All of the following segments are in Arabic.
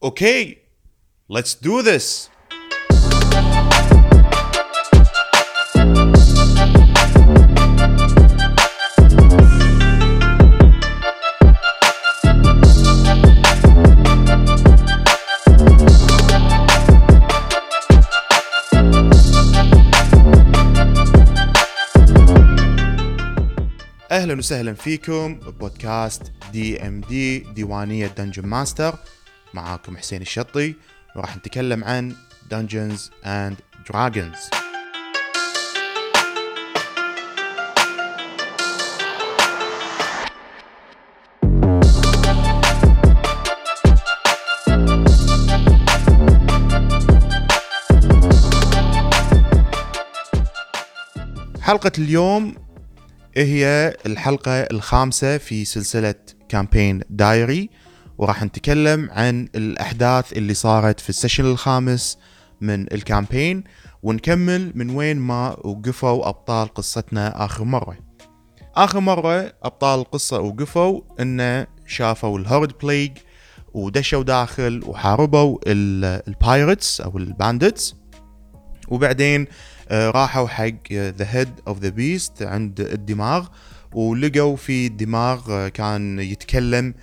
Okay, let's do this. أهلا وسهلا فيكم ببودكاست DMD ديوانية Dungeon Master معاكم حسين الشطي وراح نتكلم عن Dungeons and Dragons حلقة اليوم هي الحلقة الخامسة في سلسلة campaign diary وراح نتكلم عن الأحداث اللي صارت في ال session الخامس من ال campaign ونكمل من وين ما وقفوا أبطال قصتنا آخر مرة. آخر مرة أبطال القصة وقفوا إنه شافوا الهورد بليج ودشوا داخل وحاربوا ال pirates أو ال bandits وبعدين آه، راحوا حق the head of the beast عند الدماغ ولقوا في دماغ آه، كان يتكلم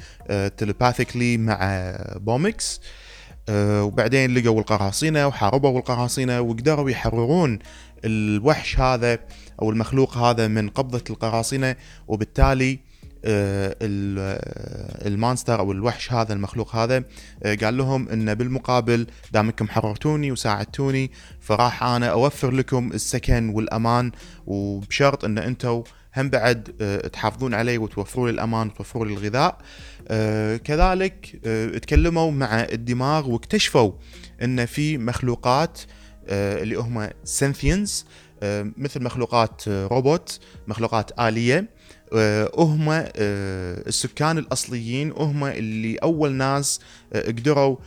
telepathically مع بومكس آه، وبعدين لقوا القراصنة وحاربوا القراصنة وقدروا يحررون الوحش هذا أو المخلوق هذا من قبضة القراصنة. وبالتالي آه، ال- ال monster أو الوحش هذا المخلوق هذا آه، قال لهم إنه بالمقابل دامكم حررتوني وساعدتوني فراح أنا أوفر لكم السكن والأمان. وبشرط إن أنتم هم بعد آه، تحافظون علي وتوفروا لي الأمان وتوفروا لي الغذاء. آه، كذلك آه، تكلموا مع الدماغ واكتشفوا إن في مخلوقات اللي هم Synthians مثل مخلوقات روبوت مخلوقات آلية. هم السكان الأصليين هم اللي أول ناس قدروا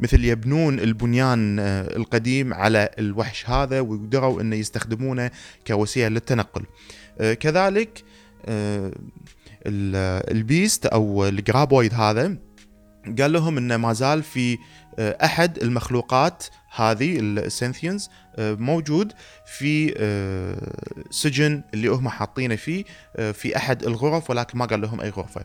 مثل يبنون البنيان آه، القديم على الوحش هذا وقدروا إنه يستخدمونه كوسيلة للتنقل. آه، كذلك آه، ال- ال beast أو ال Graboid هذا قال لهم إنه ما زال في أحد المخلوقات هذه ال Synthians موجود في سجن اللي هم حاطينه فيه في أحد الغرف ولكن ما قال لهم أي غرفة.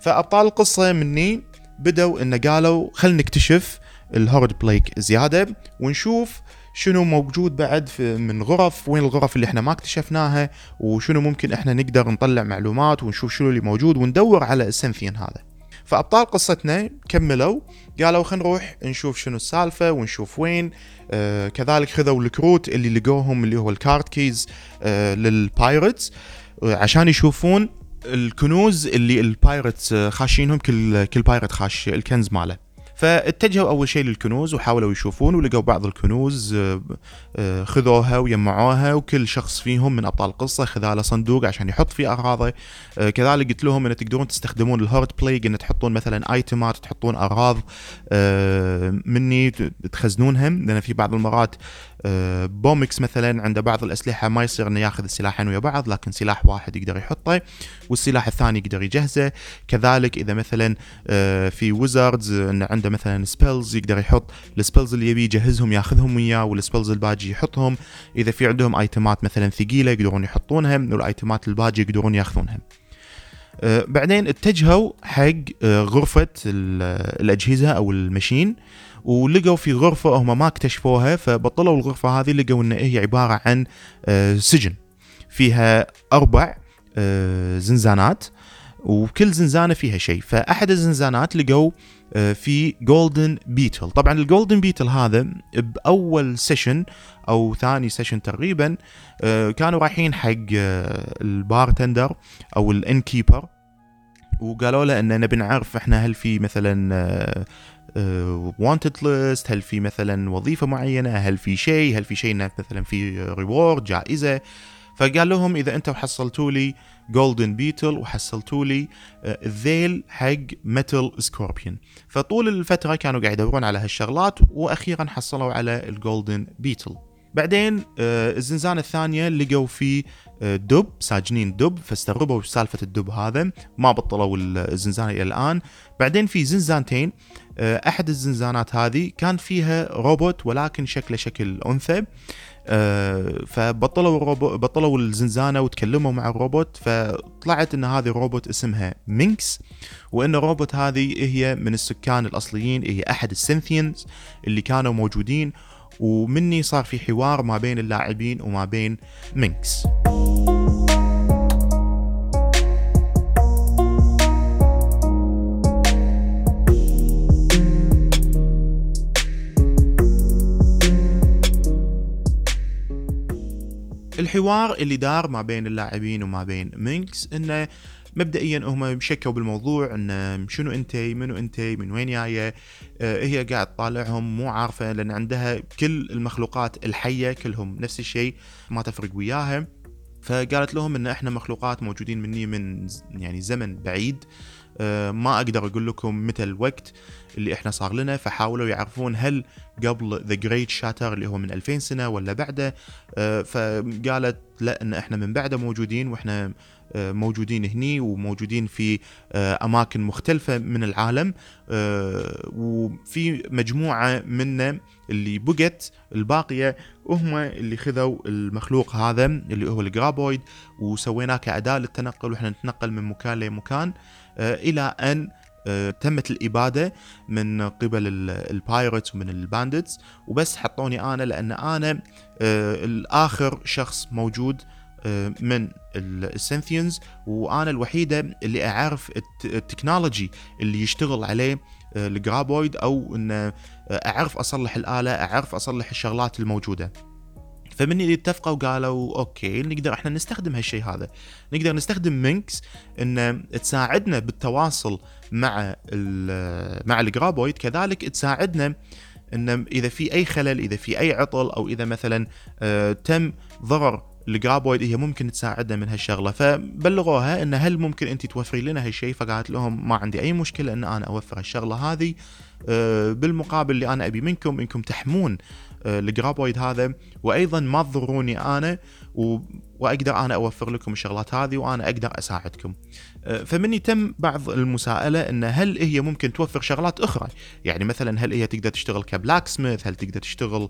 فأبطال القصة مني بدوا إنه قالوا خلينا نكتشف الهورد بليك زيادة ونشوف شنو موجود بعد من غرف وين الغرف اللي إحنا ما اكتشفناها وشنو ممكن إحنا نقدر نطلع معلومات ونشوف شنو اللي موجود وندور على السنثيون هذا. فأبطال قصتنا كملوا قالوا خلينا نروح نشوف شنو السالفة ونشوف وين. آه كذلك خذوا الكروت اللي لقوهم اللي هو ال card keys آه لل pirates آه عشان يشوفون الكنوز اللي ال pirates آه، خاشينهم كل كل pirate خاش الكنز ماله. فاتجهوا أول شيء للكنوز وحاولوا يشوفون ولقوا بعض الكنوز آه، آه، خذوها ويجمعوها وكل شخص فيهم من أبطال القصة خذ له صندوق عشان يحط فيه أغراضه. آه، كذلك قلت لهم إن تقدرون تستخدمون الهورد بليج إن تحطون مثلا item ات تحطون أغراض مني ت- تخزنونها لأن في بعض المرات بومكس مثلا عنده بعض الأسلحة ما يصير إنه ياخذ السلاحين ويا بعض لكن سلاح واحد يقدر يحطه والسلاح الثاني يقدر يجهزه. كذلك إذا مثلا آه، في wizards انه عنده مثلا spells يقدر يحط ال spells اللي يبي يجهزهم ياخذهم وياه وال spells الباجي يحطهم. إذا في عندهم item ات مثلا ثقيلة يقدرون يحطونها وال item ات الباجي يقدرون ياخذونها. آه، بعدين اتجهوا حق آه، غرفة ال- الأجهزة أو ال machine. ولقوا في غرفة هم ما اكتشفوها فبطلوا الغرفة هذه لقوا إن هي عبارة عن آه، سجن. فيها أربع آه، زنزانات وكل زنزانة فيها شيء. فأحد الزنزانات لقوا آه، في golden beetle طبعا ال golden beetle هذا بأول session أو ثاني session تقريبا كانوا رايحين حق ال bartender أو ال innkeeper وقالوا له إن نبي نعرف إحنا هل في مثلا wanted list هل في مثلا وظيفة معينة هل في شيء هل في شيء مثلا في reward جائزة. فقال لهم إذا أنتم حصلتوا لي golden beetle وحصلتوا لي آه، الذيل حق metal scorpion فطول الفترة كانوا قاعد يدورون على هالشغلات وأخيرا حصلوا على ال golden beetle بعدين آه، الزنزانة الثانية لقوا فيه آه، دب ساجنين دب فاستغربوا سالفة الدب هذا. ما بطلوا الزنزانة إلى الآن. بعدين في زنزانتين. آه، أحد الزنزانات هذه كان فيها روبوت ولكن شكله شكل أنثى. فبطلوا الروبوت بطلوا الزنزانة وتكلموا مع الروبوت. فطلعت إن هذه الروبوت اسمها مينكس وإن الروبوت هذه هي من السكان الأصليين هي أحد ال Synthians اللي كانوا موجودين. ومني صار في حوار ما بين اللاعبين وما بين مينكس الحوار اللي دار ما بين اللاعبين وما بين مينكس إنه مبدئيا هم شكوا بالموضوع إن شنو أنت منو أنت من وين جاية؟ آه هي قاعد تطالعهم مو عارفة لأن عندها كل المخلوقات الحية كلهم نفس الشيء ما تفرق وياها. فقالت لهم إن إحنا مخلوقات موجودين مني من يعني زمن بعيد. آه ما أقدر أقول لكم متى الوقت اللي إحنا صار لنا. فحاولوا يعرفون هل قبل ذا جريت شاتر اللي هو من 2000 سنة ولا بعده. آه فقالت لا إن إحنا من بعده موجودين وإحنا موجودين هني وموجودين في آه، أماكن مختلفة من العالم. آه، وفي مجموعة منا اللي بقت الباقية هم اللي خذوا المخلوق هذا اللي هو ال Graboid وسويناه كاداه للتنقل وإحنا نتنقل من مكان لمكان إلى أن تمت الإبادة من قبل ال pirates ومن ال bandits وبس حطوني أنا لأن أنا الآخر شخص موجود آه، من ال Synthians وأنا الوحيدة اللي أعرف ال technology اللي يشتغل عليه آه، ال Graboid أو إن آه، أعرف أصلح الآلة أعرف أصلح الشغلات الموجودة. فمني اتفقوا وقالوا okay نقدر إحنا نستخدم هالشيء هذا. نقدر نستخدم مينكس إن تساعدنا بالتواصل مع مع ال Graboid. كذلك تساعدنا إن إذا في أي خلل إذا في أي عطل أو إذا مثلا تم ضرر الجرابويد هي ممكن تساعدنا من هالشغلة. فبلغوها إن هل ممكن انت توفري لنا هالشيء؟ فقالت لهم ما عندي أي مشكلة إن أنا أوفر هالشغلة هذه. آه، بالمقابل اللي أنا أبي منكم إنكم تحمون آه، الجرابويد هذا. وأيضا ما تضروني أنا وأقدر أنا أوفر لكم الشغلات هذه وأنا أقدر أساعدكم. آه، فمني تم بعض المساءلة إن هل هي ممكن توفر شغلات أخرى؟ يعني مثلا هل هي تقدر تشتغل كبلاك سميث؟ هل تقدر تشتغل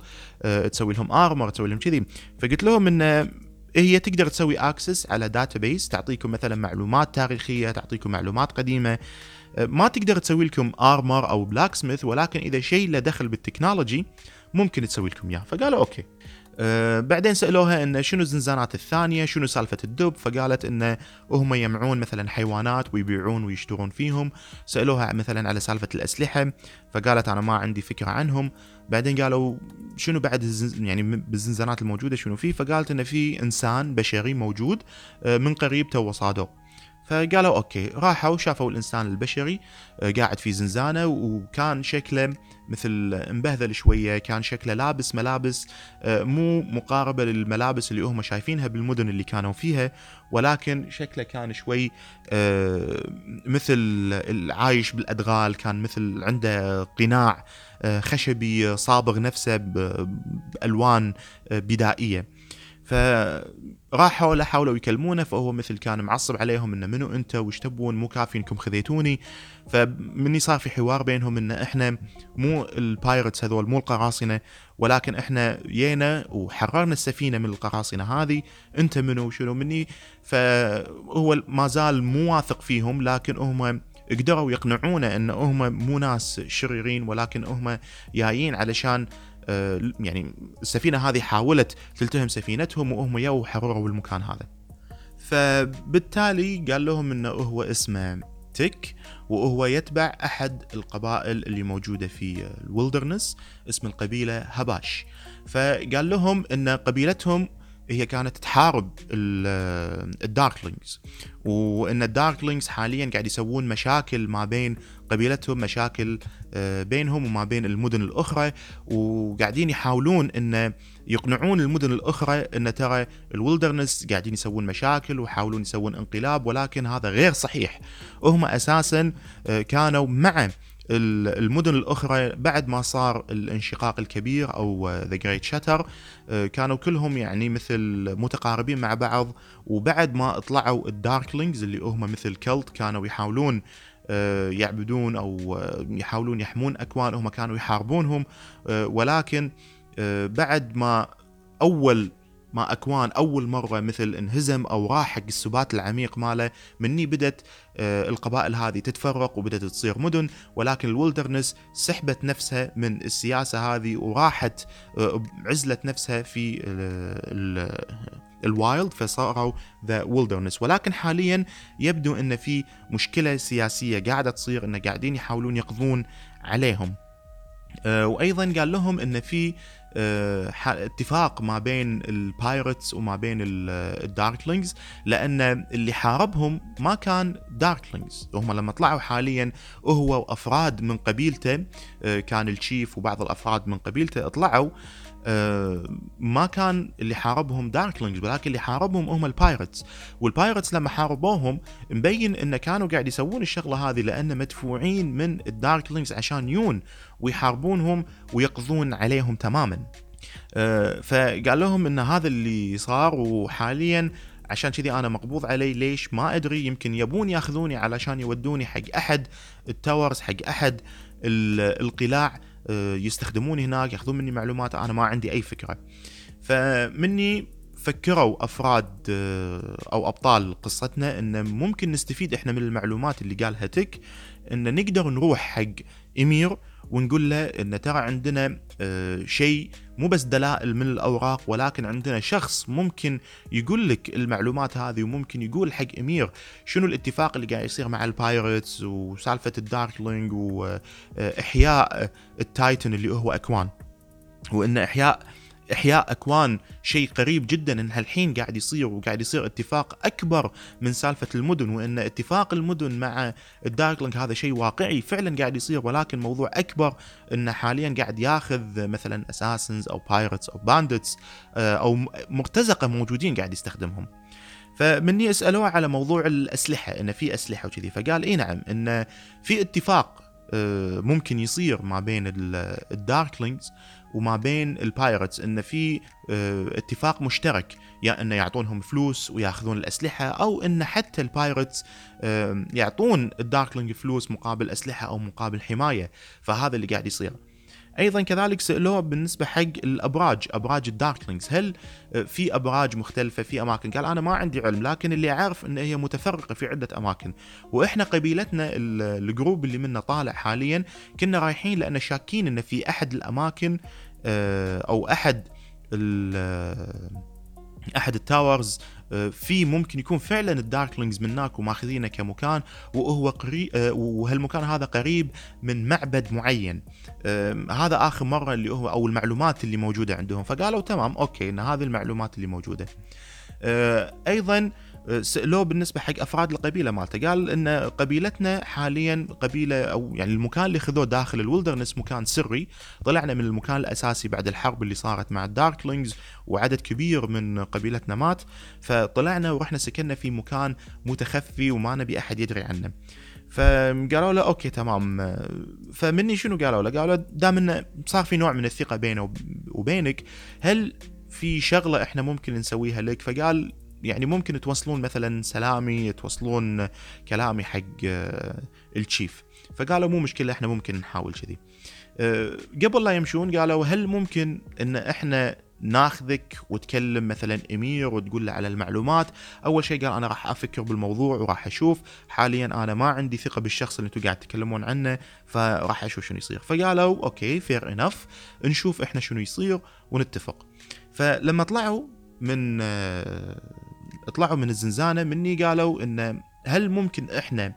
تسوي لهم armor تسوي لهم كذي؟ فقلت لهم إن هي تقدر تسوي access على database تعطيكم مثلا معلومات تاريخية تعطيكم معلومات قديمة ما تقدر تسوي لكم armor أو blacksmith ولكن إذا شيء له دخل بال technology ممكن تسوي لكم إياه فقالوا okay أه بعدين سألوها انه شنو الزنزانات الثانية؟ شنو سالفة الدب؟ فقالت انه هم يجمعون مثلا حيوانات ويبيعون ويشترون فيهم. سألوها مثلا على سالفة الأسلحة فقالت أنا ما عندي فكرة عنهم. بعدين قالوا شنو بعد يعني بالزنزانات الموجودة شنو فيه؟ فقالت انه في إنسان بشري موجود أه من قريب تو صادوه فقالوا okay راحوا شافوا الإنسان البشري آه، قاعد في زنزانة وكان شكله مثل مبهذل شوية كان شكله لابس ملابس آه، مو مقاربة للملابس اللي هم شايفينها بالمدن اللي كانوا فيها ولكن شكله كان شوي آه، مثل العايش بالأدغال كان مثل عنده قناع خشبي صابغ نفسه بألوان بدائية. فراحوا له حاولوا يكلمونه فهو مثل كان معصب عليهم إنه منو أنت؟ وش تبون؟ مو كافي انكم خذيتوني. فمني صار في حوار بينهم إن إحنا مو ال pirates هذول مو القراصنة ولكن إحنا جينا وحررنا السفينة من القراصنة هذه. أنت منو؟ وشنو مني؟ فهو ما زال مو واثق فيهم لكن هم قدروا يقنعونه إن هم مو ناس شريرين ولكن هم جايين علشان يعني السفينة هذه حاولت تلتهم سفينتهم وهم يو وحرروا المكان هذا. فبالتالي قال لهم إنه هو اسمه تك وهو يتبع أحد القبائل اللي موجودة في الولدرنس اسم القبيلة هباش. فقال لهم إن قبيلتهم هي كانت تحارب ال Darklings. وإن ال Darklings حاليا قاعد يسوون مشاكل ما بين قبيلتهم مشاكل آه، بينهم وما بين المدن الأخرى وقاعدين يحاولون إن يقنعون المدن الأخرى إن ترى ال wilderness قاعدين يسوون مشاكل ويحاولون يسوون انقلاب ولكن هذا غير صحيح. هم أساسا آه، كانوا مع المدن الأخرى بعد ما صار الانشقاق الكبير أو the great shatter كانوا كلهم يعني مثل متقاربين مع بعض وبعد ما طلعوا ال Darklings اللي هم مثل cult كانوا يحاولون يعبدون أو يحاولون يحمون أكوان هم كانوا يحاربونهم. آه، ولكن آه، بعد ما أول ما أكوان أول مرة مثل انهزم أو راح حق السبات العميق ماله مني بدت آه، القبائل هذه تتفرق وبدت تصير مدن. ولكن ال wilderness سحبت نفسها من السياسة هذه وراحت آه، عزلت نفسها في ال wild فصاروا the wilderness ولكن حاليا يبدو إن في مشكلة سياسية قاعدة تصير إن قاعدين يحاولون يقضون عليهم. آه، وأيضا قال لهم إن في آه، اتفاق ما بين ال pirates وما بين ال Darklings لأن اللي حاربهم ما كان Darklings هم لما طلعوا حاليا هو وأفراد من قبيلته آه، كان ال chief وبعض الأفراد من قبيلته طلعوا آه، ما كان اللي حاربهم Darklings ولكن اللي حاربهم هم ال pirates وال pirates لما حاربوهم مبين إنه كانوا قاعد يسوون الشغلة هذه لأن مدفوعين من ال Darklings عشان يون ويحاربونهم ويقضون عليهم تماما. آه، فقال لهم إن هذا اللي صار وحاليا عشان كذي أنا مقبوض علي ليش؟ ما أدري يمكن يبون يأخذوني علشان يودوني حق أحد التاورز حق أحد القلاع. آه، يستخدمون هناك ياخذون مني معلومات أنا ما عندي أي فكرة. فمني فكروا أفراد آه، أو أبطال قصتنا إن ممكن نستفيد إحنا من المعلومات اللي قالها تك إن نقدر نروح حق إمير ونقول له إن ترى عندنا آه، شيء مو بس دلائل من الأوراق ولكن عندنا شخص ممكن يقول لك المعلومات هذه وممكن يقول حق أمير شنو الاتفاق اللي قاعد يصير مع ال pirates وسالفة ال Darkling واحياء ال titan اللي هو أكوان. وإن إحياء إحياء أكوان شيء قريب جدا إن هالحين قاعد يصير وقاعد يصير اتفاق أكبر من سالفة المدن وإن اتفاق المدن مع ال Darkling هذا شيء واقعي فعلا قاعد يصير ولكن موضوع أكبر انه حاليا قاعد ياخذ مثلا assassins أو pirates أو bandits آه، أو مرتزقة موجودين قاعد يستخدمهم. فمني أسألوه على موضوع الأسلحة انه في أسلحة وكذي. فقال اي نعم انه في اتفاق آه، ممكن يصير ما بين ال Darklings وما بين ال pirates إن في آه، اتفاق مشترك يا انه يعطونهم فلوس وياخذون الأسلحة أو إن حتى ال pirates يعطون ال Darkling فلوس مقابل أسلحة أو مقابل حماية. فهذا اللي قاعد يصير. أيضا كذلك سألوه بالنسبة حق الأبراج أبراج ال Darklings. هل آه، في أبراج مختلفة في أماكن؟ قال أنا ما عندي علم لكن اللي أعرف إن هي متفرقة في عدة أماكن. وإحنا قبيلتنا ال group اللي منا طالع حاليا كنا رايحين لأن شاكين إن في أحد الأماكن آه، أو أحد أحد ال towers آه، في ممكن يكون فعلا ال Darklings من هناك وماخذينه كمكان وهو قريب آه، وهالمكان هذا قريب من معبد معين. هذا آخر مرة اللي هو أو المعلومات اللي موجودة عندهم. فقالوا تمام okay إن هذه المعلومات اللي موجودة. أيضا سالوه بالنسبة حق أفراد القبيلة مالته قال إن قبيلتنا حاليا قبيلة أو يعني المكان اللي خذوه داخل ال wilderness مكان سري طلعنا من المكان الأساسي بعد الحرب اللي صارت مع ال Darklings وعدد كبير من قبيلتنا مات فطلعنا ورحنا سكننا في مكان متخفي وما نبي أحد يدري عنه فقالوا له okay تمام فمني شنو قالوا له؟ قالوا دام إنه صار في نوع من الثقة بينه وبينك هل في شغلة إحنا ممكن نسويها لك؟ فقال يعني ممكن توصلون مثلا سلامي توصلون كلامي حق آه، ال chief فقالوا مو مشكلة إحنا ممكن نحاول كذي. آه، قبل لا يمشون قالوا هل ممكن إن إحنا ناخذك وتكلم مثلا أمير وتقول له على المعلومات؟ أول شيء قال أنا راح أفكر بالموضوع وراح أشوف. حاليا أنا ما عندي ثقة بالشخص اللي أنتم قاعد تتكلمون عنه فراح أشوف شنو يصير. فقالوا okay fair enough نشوف إحنا شنو يصير ونتفق. فلما طلعوا من آه، طلعوا من الزنزانة مني قالوا إن هل ممكن إحنا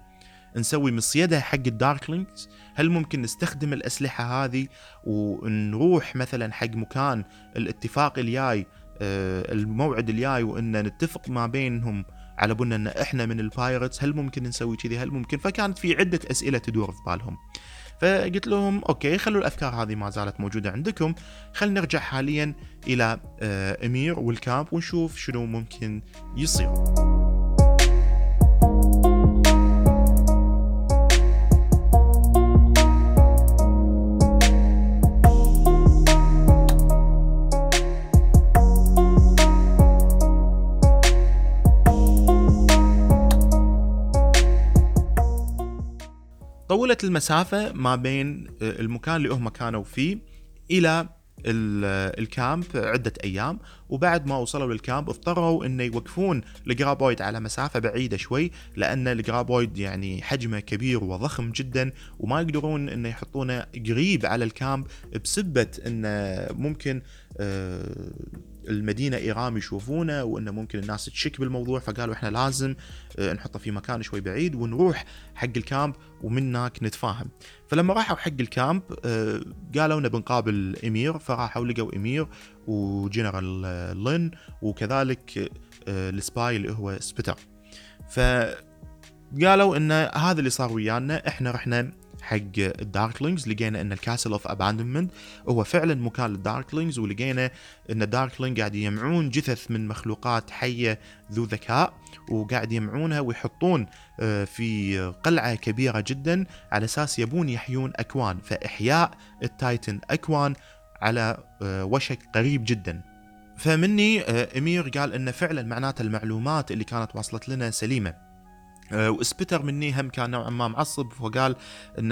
نسوي مصيده حق ال Darklings؟ هل ممكن نستخدم الأسلحة هذه ونروح مثلا حق مكان الاتفاق الجاي آه، الموعد الجاي وإن نتفق ما بينهم على بنا إن إحنا من ال pirates؟ هل ممكن نسوي كذي؟ هل ممكن؟ فكانت في عدة أسئلة تدور في بالهم. فقلت لهم okay خلوا الأفكار هذه ما زالت موجودة عندكم خلينا نرجع حاليا إلى آه، أمير والكامب ونشوف شنو ممكن يصير. طولت المسافة ما بين آه، المكان اللي هم كانوا فيه إلى ال camp عدة أيام. وبعد ما وصلوا لل camp اضطروا انه يوقفون ال graboid على مسافة بعيدة شوي لأن ال graboid يعني حجمه كبير وضخم جدا وما يقدرون انه يحطونه قريب على ال camp بسبة إنه ممكن آه، المدينة ايرام يشوفونه وإنه ممكن الناس تشك بالموضوع فقالوا إحنا لازم آه، نحطه في مكان شوي بعيد ونروح حق ال camp ومن هناك نتفاهم. فلما راحوا حق ال camp آه، قالوا نبي نقابل إمير فراحوا لقوا إمير وجنرال لين وكذلك ال spy اللي هو سبيتر. فقالوا إن هذا اللي صار ويانا إحنا رحنا حق ال Darklings لقينا إن ال Castle of Abandonment هو فعلا مكان لل Darklings ولقينا إن ال Darkling قاعد يجمعون جثث من مخلوقات حية ذو ذكاء وقاعد يجمعونها ويحطون آه، في قلعة كبيرة جدا. على أساس يبون يحيون أكوان فإحياء ال Titan أكوان على آه، وشك قريب جدا. فمني آه، أمير قال إن فعلا معناته المعلومات اللي كانت واصلت لنا سليمة. آه، وسبيتر مني هم كان نوعا ما معصب وقال إن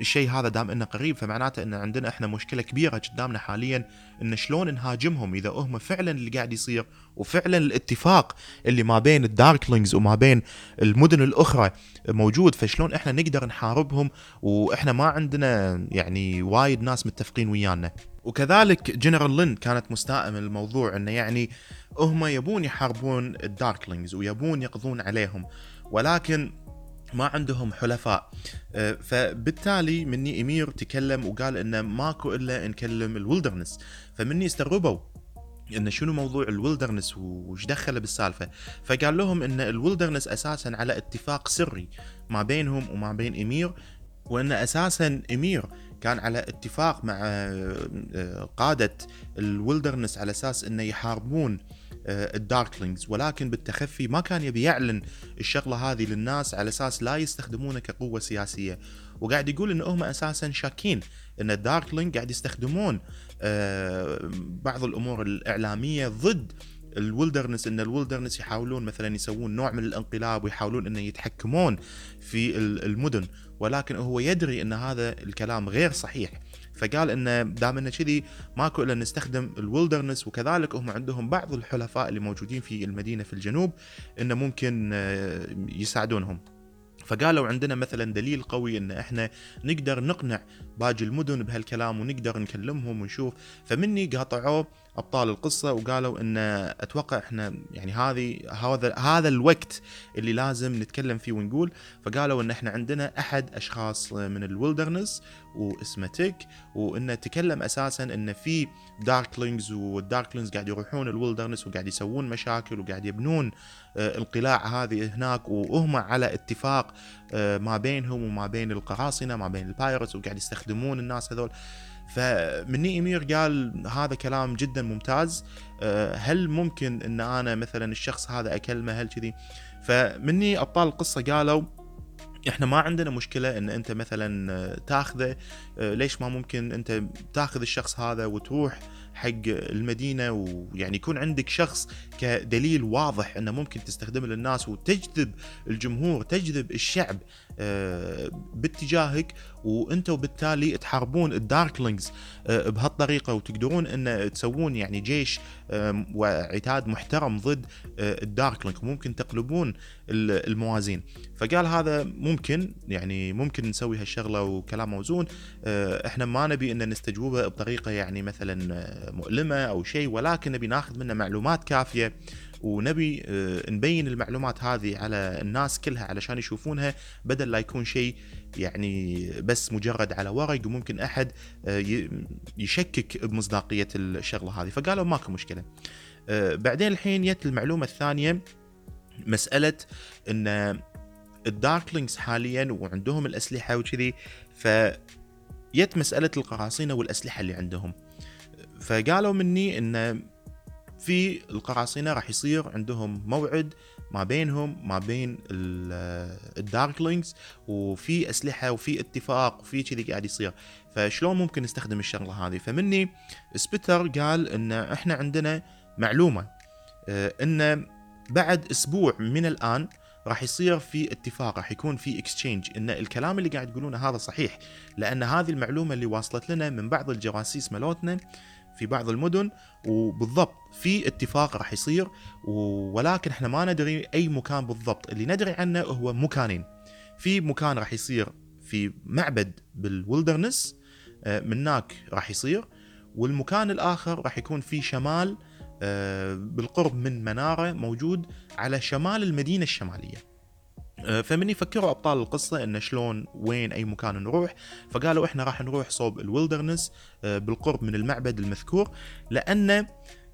الشيء هذا دام إنه قريب فمعناته إن عندنا إحنا مشكلة كبيرة قدامنا حاليا إن شلون نهاجمهم إذا هم فعلا اللي قاعد يصير وفعلا الاتفاق اللي ما بين ال Darklings وما بين المدن الأخرى موجود فشلون إحنا نقدر نحاربهم وإحنا ما عندنا يعني وايد ناس متفقين ويانا. وكذلك جنرال لين كانت مستاءة من الموضوع إنه يعني هم يبون يحاربون ال Darklings ويبون يقضون عليهم. ولكن ما عندهم حلفاء. آه، فبالتالي مني إمير تكلم وقال إنه ماكو إلا نكلم ال Wilderness. فمني استغربوا انه شنو موضوع ال Wilderness وش دخله بالسالفة. فقال لهم إن ال Wilderness أساسا على اتفاق سري ما بينهم وما بين إمير وإن أساسا إمير كان على اتفاق مع آه، قادة ال Wilderness على أساس إنه يحاربون آه، ال Darklings. ولكن بالتخفي ما كان يبي يعلن الشغلة هذه للناس على أساس لا يستخدمونه كقوة سياسية. وقاعد يقول إن هم أساسا شاكين إن الداركلينج قاعد يستخدمون آه، بعض الأمور الإعلامية ضد الولدرنس إن الولدرنس يحاولون مثلا يسوون نوع من الانقلاب ويحاولون ان يتحكمون في المدن. ولكن هو يدري إن هذا الكلام غير صحيح. فقال انه دام انه كذي ماكو إلا نستخدم الولدرنس وكذلك هم عندهم بعض الحلفاء اللي موجودين في المدينة في الجنوب انه ممكن آه، يساعدونهم. فقالوا عندنا مثلا دليل قوي إن إحنا نقدر نقنع باقي المدن بهالكلام ونقدر نكلمهم ونشوف. فمني قاطعوه أبطال القصة وقالوا إن أتوقع إحنا يعني هذه هذا هذا الوقت اللي لازم نتكلم فيه ونقول. فقالوا إن إحنا عندنا أحد أشخاص من ال Wilderness واسمه تيك وإنه تكلم أساسا إن في Darklings وال Darklings قاعد يروحون ال Wilderness وقاعد يسوون مشاكل وقاعد يبنون آه، القلاع هذه هناك. وهم على اتفاق آه، ما بينهم وما بين القراصنة ما بين البايرتس وقاعد يستخدمون الناس هذول. فمني إمير قال هذا كلام جدا ممتاز. آه، هل ممكن إن أنا مثلا الشخص هذا أكلمه هل كذي؟ فمني أبطال القصة قالوا إحنا ما عندنا مشكلة إن أنت مثلا تاخذه. ليش ما ممكن أنت تاخذ الشخص هذا وتروح حق المدينة؟ ويعني يكون عندك شخص كدليل واضح إنه ممكن تستخدمه للناس وتجذب الجمهور تجذب الشعب. آه، باتجاهك وأنتم بالتالي تحاربون ال Darklings آه، بهالطريقة وتقدرون إن تسوون يعني جيش وعتاد محترم ضد آه، ال Darkling وممكن تقلبون الموازين. فقال هذا ممكن يعني ممكن نسوي هالشغلة وكلام موزون. إحنا ما نبي إن نستجوبه بطريقة يعني مثلا مؤلمة أو شيء ولكن نبي ناخذ منه معلومات كافية. ونبي آه، نبين المعلومات هذه على الناس كلها علشان يشوفونها بدل لا يكون شيء يعني بس مجرد على ورق وممكن أحد آه، يشكك بمصداقية الشغلة هذه فقالوا ماكو مشكلة. آه، بعدين الحين جت المعلومة الثانية مسألة إن ال Darklings حاليا وعندهم الأسلحة وكذي ف مسألة القراصنة والأسلحة اللي عندهم. فقالوا مني إن في القراصنة راح يصير عندهم موعد ما بينهم ما بين ال Darklings وفي أسلحة وفي اتفاق وفي كذي قاعد يصير. فشلون ممكن نستخدم الشغلة هذه؟ فمني سبيتر قال إن إحنا عندنا معلومة آه، إن بعد أسبوع من الآن راح يصير في اتفاق راح يكون في اكسشينج إن الكلام اللي قاعد تقولونه هذا صحيح لأن هذه المعلومة اللي واصلت لنا من بعض الجواسيس ملوتنا في بعض المدن وبالضبط في اتفاق راح يصير ولكن إحنا ما ندري أي مكان بالضبط. اللي ندري عنه هو مكانين. في مكان راح يصير في معبد بالولدرنس آه، من هناك راح يصير والمكان الآخر راح يكون في شمال آه، بالقرب من منارة موجود على شمال المدينة الشمالية. فمن يفكروا أبطال القصة انه شلون وين أي مكان نروح. فقالوا إحنا راح نروح صوب الويلدرنس آه، بالقرب من المعبد المذكور لأنه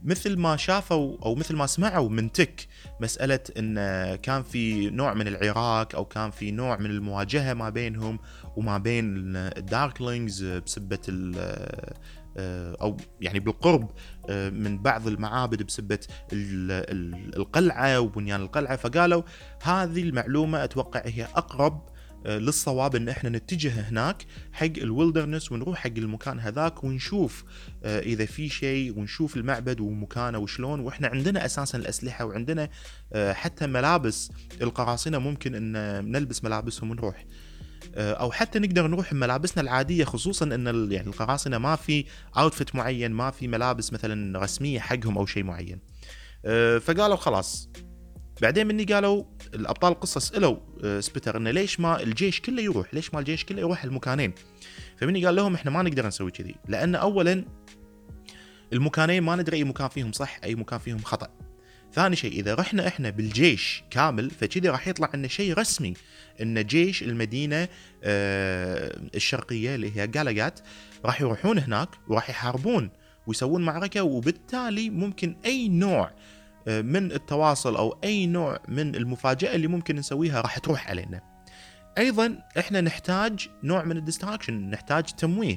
مثل ما شافوا أو مثل ما سمعوا من تك مسألة إن كان في نوع من العراك أو كان في نوع من المواجهة ما بينهم وما بين ال Darklings بسبة آه، أو يعني بالقرب آه، من بعض المعابد بسبة القلعة وبنيان القلعة فقالوا هذه المعلومة أتوقع هي أقرب آه، للصواب إن إحنا نتجه هناك حق ال Wilderness ونروح حق المكان هذاك ونشوف إذا في شيء ونشوف المعبد ومكانه وشلون وإحنا عندنا أساسا الأسلحة وعندنا حتى ملابس القراصنة ممكن إن نلبس ملابسهم ونروح. آه، أو حتى نقدر نروح بملابسنا العادية خصوصا إن يعني القراصنة ما في outfit معين ما في ملابس مثلا رسمية حقهم أو شيء معين. آه، فقالوا خلاص. بعدين مني قالوا الأبطال القصة سألوا آه، سبيتر إنه ليش ما الجيش كله يروح؟ ليش ما الجيش كله يروح المكانين؟ فمني قال لهم إحنا ما نقدر نسوي كذي لأن اولا المكانين ما ندري أي مكان فيهم صح أي مكان فيهم خطأ. ثاني شيء إذا رحنا إحنا بالجيش كامل فكذي راح يطلع لنا شيء رسمي. إن جيش المدينة آه الشرقية اللي هي جالاجات راح يروحون هناك وراح يحاربون ويسوون معركة وبالتالي ممكن أي نوع آه، من التواصل أو أي نوع من المفاجأة اللي ممكن نسويها راح تروح علينا. أيضا إحنا نحتاج نوع من الديستراكشن نحتاج تمويه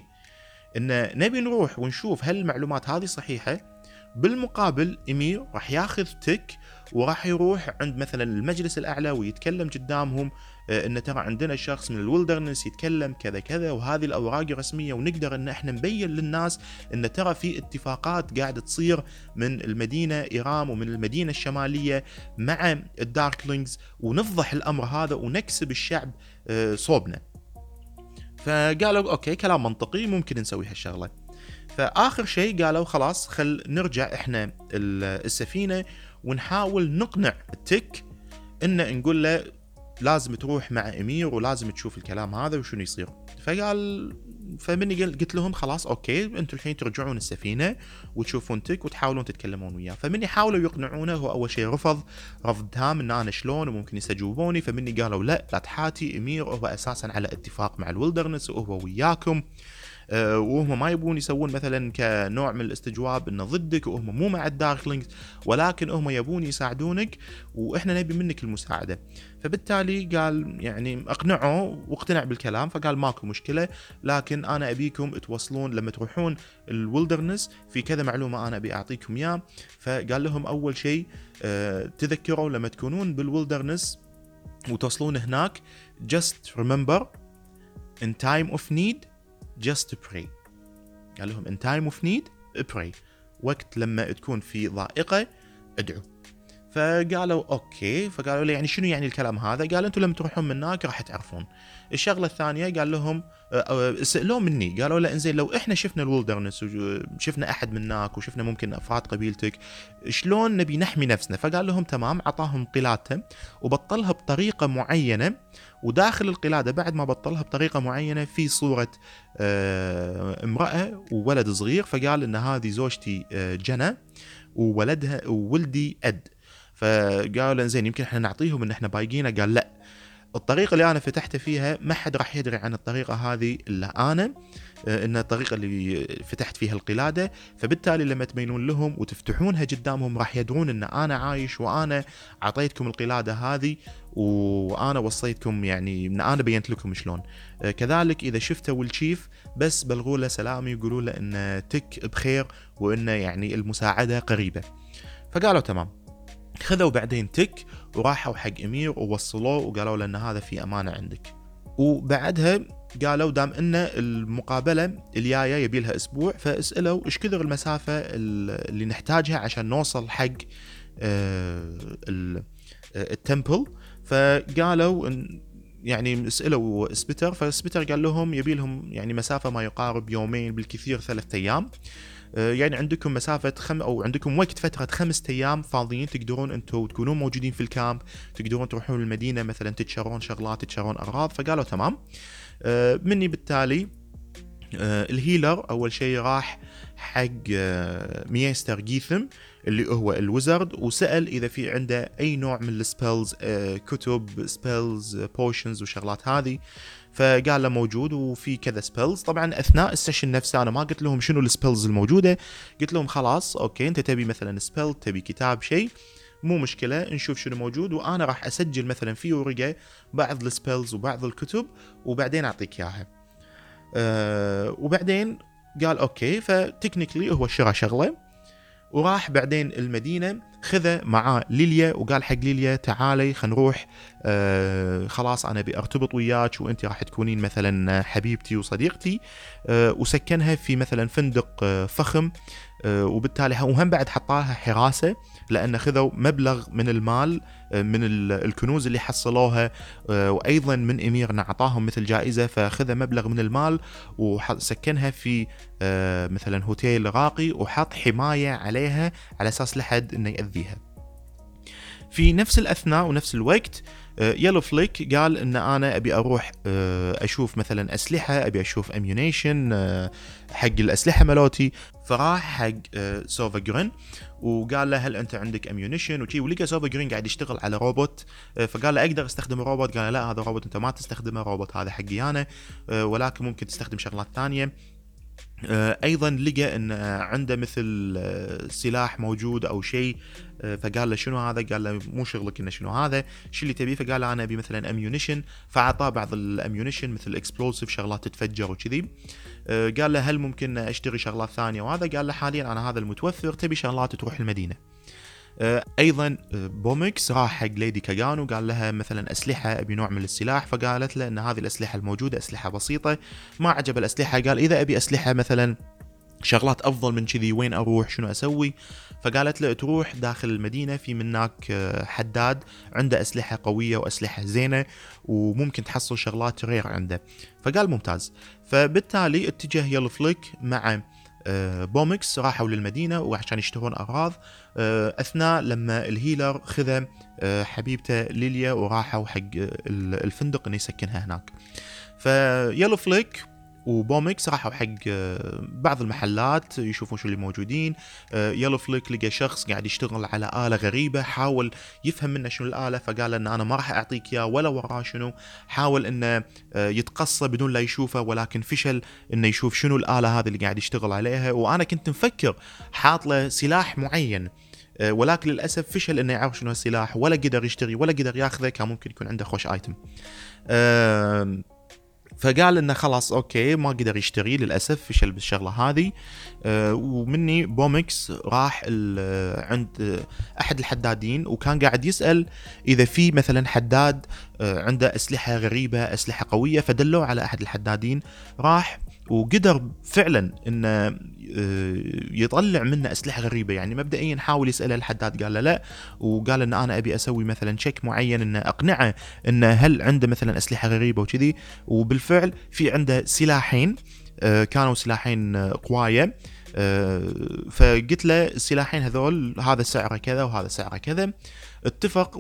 إن نبي نروح ونشوف هل المعلومات هذه صحيحة بالمقابل إمير راح ياخذ تك وراح يروح عند مثلا المجلس الأعلى ويتكلم قدامهم إن ترى عندنا شخص من ال Wilderness يتكلم كذا كذا وهذه الأوراق رسمية ونقدر إن إحنا نبين للناس إن ترى في اتفاقات قاعدة تصير من المدينة ايرام ومن المدينة الشمالية مع ال Darklings ونفضح الأمر هذا ونكسب الشعب آه، صوبنا. فقالوا okay كلام منطقي ممكن نسوي هالشغلة. فآخر شيء قالوا خلاص خل نرجع إحنا السفينة ونحاول نقنع التك إن نقول له لازم تروح مع إمير ولازم تشوف الكلام هذا وشنو يصير. فقال فمني قلت لهم خلاص okay أنتم الحين ترجعون السفينة وتشوفون تك وتحاولون تتكلمون وياه. فمني حاولوا يقنعونه هو أول شيء رفض رفض تام إن أنا شلون وممكن يستجوبوني. فمني قالوا لا لا تحاتي إمير هو أساسا على اتفاق مع ال Wilderness وهو وياكم. وهم ما يبون يسوون مثلا كنوع من الاستجواب إنه ضدك وهم مو مع الداركلينجز ولكن هم يبون يساعدونك وإحنا نبي منك المساعدة. فبالتالي قال يعني أقنعه واقتنع بالكلام فقال ماكو مشكلة لكن أنا أبيكم توصلون لما تروحون الولدرنس في كذا معلومة أنا أبي أعطيكم اياه فقال لهم أول شيء آه، تذكروا لما تكونون بالولدرنس وتوصلون هناك just remember in time of need just pray. قال لهم in time of need pray. وقت لما تكون في ضائقة ادعوا فقالوا أوكي فقالوا له يعني شنو يعني الكلام هذا؟ قال أنتم لما تروحون من هناك راح تعرفون. الشغلة الثانية قال لهم آه، آه، سألوه مني قالوا له إنزين لو إحنا شفنا الولدرنس وشفنا أحد من هناك وشفنا ممكن أفراد قبيلتك شلون نبي نحمي نفسنا؟ فقال لهم تمام أعطاهم قلادته وبطلها بطريقة معينة وداخل القلادة بعد ما بطلها بطريقة معينة في صورة آه، امرأة وولد صغير فقال إن هذه زوجتي جنى وولدها وولدي أد فقالوا زين يمكن إحنا نعطيهم إن إحنا بايقينه قال لا الطريقة اللي أنا فتحت فيها ما حد راح يدري عن الطريقة هذه إلا أنا آه، إن الطريقة اللي فتحت فيها القلادة. فبالتالي لما تبينون لهم وتفتحونها قدامهم راح يدرون إن أنا عايش وأنا أعطيتكم القلادة هذه وأنا وصيتكم يعني إن أنا بينت لكم شلون. آه، كذلك إذا شفتوا الشيف بس بلغوا له سلامي ويقولوا له إن تك بخير وإن يعني المساعدة قريبة. فقالوا تمام. خذوا بعدين تك وراحوا حق امير ووصلوه وقالوا له إن هذا في أمانة عندك. وبعدها قالوا دام إن المقابلة الجاية يبي لها أسبوع فاسألوا إيش كثر المسافة اللي نحتاجها عشان نوصل حق آه، ال temple. فقالوا يعني سالوا سبيتر فسبيتر قال لهم يبي لهم يعني مسافة ما يقارب يومين بالكثير ثلاثة أيام. آه، يعني عندكم مسافة خم أو عندكم وقت فترة خمسة أيام فاضيين تقدرون أنتم تكونون موجودين في ال camp تقدرون تروحون المدينة مثلا تتشرون شغلات تتشرون أغراض فقالوا تمام. آه، مني بالتالي آه، ال healer أول شيء راح حق ميستر جيثم اللي هو ال wizard وسأل إذا في عنده أي نوع من ال spells كتب spells potions وشغلات هذه. فقال له موجود وفي كذا spells طبعا أثناء ال session نفسه أنا ما قلت لهم شنو ال spells الموجودة. قلت لهم خلاص أوكي أنت تبي مثلا spell تبي كتاب شيء. مو مشكلة نشوف شنو موجود. وأنا راح أسجل مثلا في ورقة بعض السبيلز وبعض الكتب وبعدين أعطيك إياها. أه وبعدين قال أوكي فتكنيكلي هو شرى شغلة. وراح بعدين المدينة خذ معاه ليليا وقال حق ليليا تعالي خلينا نروح آه خلاص أنا أبي أرتبط وياك وأنت راح تكونين مثلا حبيبتي وصديقتي. آه وسكنها في مثلا فندق آه فخم آه وبالتالي وهم بعد حطالها حراسة لأن خذوا مبلغ من المال من الكنوز اللي حصلوها آه، وأيضا من اميرنا اعطاهم مثل جائزة فخذ مبلغ من المال وسكنها في آه، مثلا هوتيل راقي وحط حماية عليها على أساس لحد إنه يأذيها. في نفس الأثناء ونفس الوقت يلو فليك قال إن أنا أبي أروح أشوف مثلا أسلحة أبي أشوف ammunition حق الأسلحة مالوتي. فراح حق سوفا جرين وقال له هل أنت عندك ammunition وشي ولقى سوفا جرين قاعد يشتغل على روبوت آه، فقال له أقدر أستخدم الروبوت قال لا هذا روبوت أنت ما تستخدمه روبوت هذا حقي أنا آه، ولكن ممكن تستخدم شغلات ثانية. آه، أيضا لقى إن عنده مثل سلاح موجود أو شيء فقال له شنو هذا؟ قال له مو شغلك إنه شنو هذا؟ شو اللي تبيه؟ فقال له أنا أبي مثلا ammunition فأعطاه بعض ال ammunition مثل explosive شغلات تتفجر وكذي آه، قال له هل ممكن أشتري شغلات ثانية وهذا قال له حاليا أنا هذا المتوفر تبي شغلات تروح المدينة آه، أيضا آه، بومكس راح حق lady كاغان وقال لها مثلا أسلحة أبي نوع من السلاح فقالت له إن هذه الأسلحة الموجودة أسلحة بسيطة ما عجب الأسلحة قال إذا أبي أسلحة مثلا شغلات أفضل من كذي وين أروح؟ شنو أسوي؟ فقالت له تروح داخل المدينة في مناك آه، حداد عنده أسلحة قوية وأسلحة زينة وممكن تحصل شغلات rare عنده. فقال ممتاز. فبالتالي اتجه يلو فليك مع آه، بومكس راحوا للمدينة وعشان يشترون أغراض. آه، أثناء لما ال healer خذ حبيبته ليليا وراحوا حق الفندق إنه يسكنها هناك. فيلو فليك وبومكس راحوا حق آه، بعض المحلات يشوفون شو اللي موجودين. يلو فليك لقى شخص قاعد يشتغل على آلة غريبة حاول يفهم منه شنو الآلة فقال ان أنا ما راح أعطيك إياه ولا وراه شنو. حاول إنه آه، يتقصى بدون لا يشوفه ولكن فشل إنه يشوف شنو الآلة هذه اللي قاعد يشتغل عليها. وأنا كنت مفكر حاط له سلاح معين آه، ولكن للأسف فشل إنه يعرف شنو السلاح ولا قدر يشتري ولا قدر ياخذه كان ممكن يكون عنده خوش item. فقال إنه خلاص أوكي ما قدر يشتري للأسف فشل بالشغلة هذه. أه ومني بومكس راح عند أحد الحدادين وكان قاعد يسأل إذا في مثلا حداد أه عنده أسلحة غريبة أسلحة قوية فدلوه على أحد الحدادين راح وقدر فعلا إنه آه، يطلع منه أسلحة غريبة. يعني مبدئيا حاول يسأله الحداد قال له لا. وقال إن أنا أبي أسوي مثلا شيك معين إنه أقنعه انه هل عنده مثلا أسلحة غريبة وكذي. وبالفعل في عنده سلاحين آه، كانوا سلاحين قواية. آه، فقلت له السلاحين هذول هذا سعره كذا وهذا سعره كذا. اتفق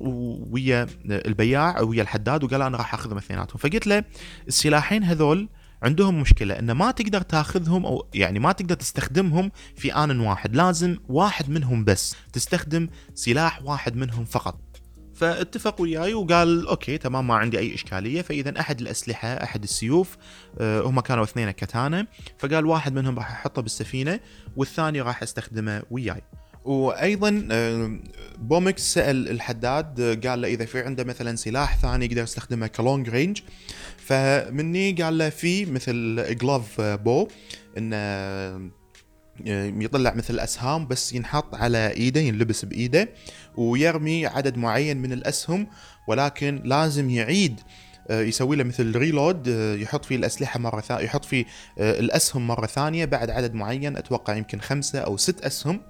ويا البياع ويا الحداد وقال أنا راح أخذهم اثنيناتهم. فقلت له السلاحين هذول عندهم مشكلة إن ما تقدر تاخذهم أو يعني ما تقدر تستخدمهم في آن واحد. لازم واحد منهم بس تستخدم سلاح واحد منهم فقط. فاتفق وياي وقال أوكي تمام ما عندي أي إشكالية. فإذا أحد الأسلحة أحد السيوف آه، هم كانوا اثنين katana. فقال واحد منهم راح أحطه بالسفينة والثاني راح أستخدمه وياي. وأيضا آه، بومكس سأل الحداد آه، قال له إذا في عنده مثلا سلاح ثاني يقدر يستخدمه ك long range. فمني قال له في مثل glove bow انه يطلع مثل أسهام بس ينحط على إيده ينلبس بإيده ويرمي عدد معين من الأسهم ولكن لازم يعيد آه، يسوي له مثل reload آه، يحط فيه الأسلحة مرة ثانية يحط فيه آه، الأسهم مرة ثانية بعد عدد معين أتوقع يمكن خمسة أو ست أسهم.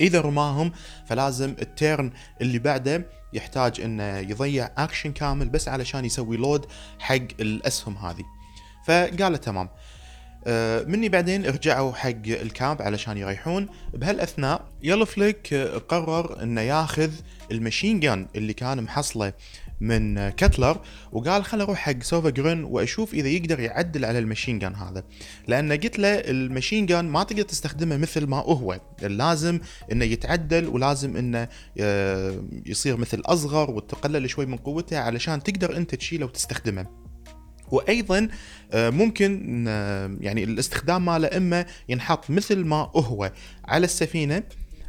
إذا رماهم فلازم ال turn اللي بعده يحتاج إنه يضيع اكشن كامل بس علشان يسوي load حق الأسهم هذه. فقال تمام. آه، مني بعدين رجعوا حق ال camp علشان يريحون. بهالأثناء يلو فليك قرر إنه ياخذ ال machine gun اللي كان محصله من كتلر وقال خل أروح حق سوفا جرين وأشوف إذا يقدر يعدل على ال machine gun هذا. لأن قلت له ال machine gun ما تقدر تستخدمه مثل ما هو. لازم إنه يتعدل ولازم إنه آه، يصير مثل أصغر وتقلل شوي من قوته علشان تقدر أنت تشيله وتستخدمه. وأيضا آه، ممكن آه، يعني الاستخدام ماله إما ينحط مثل ما هو على السفينة.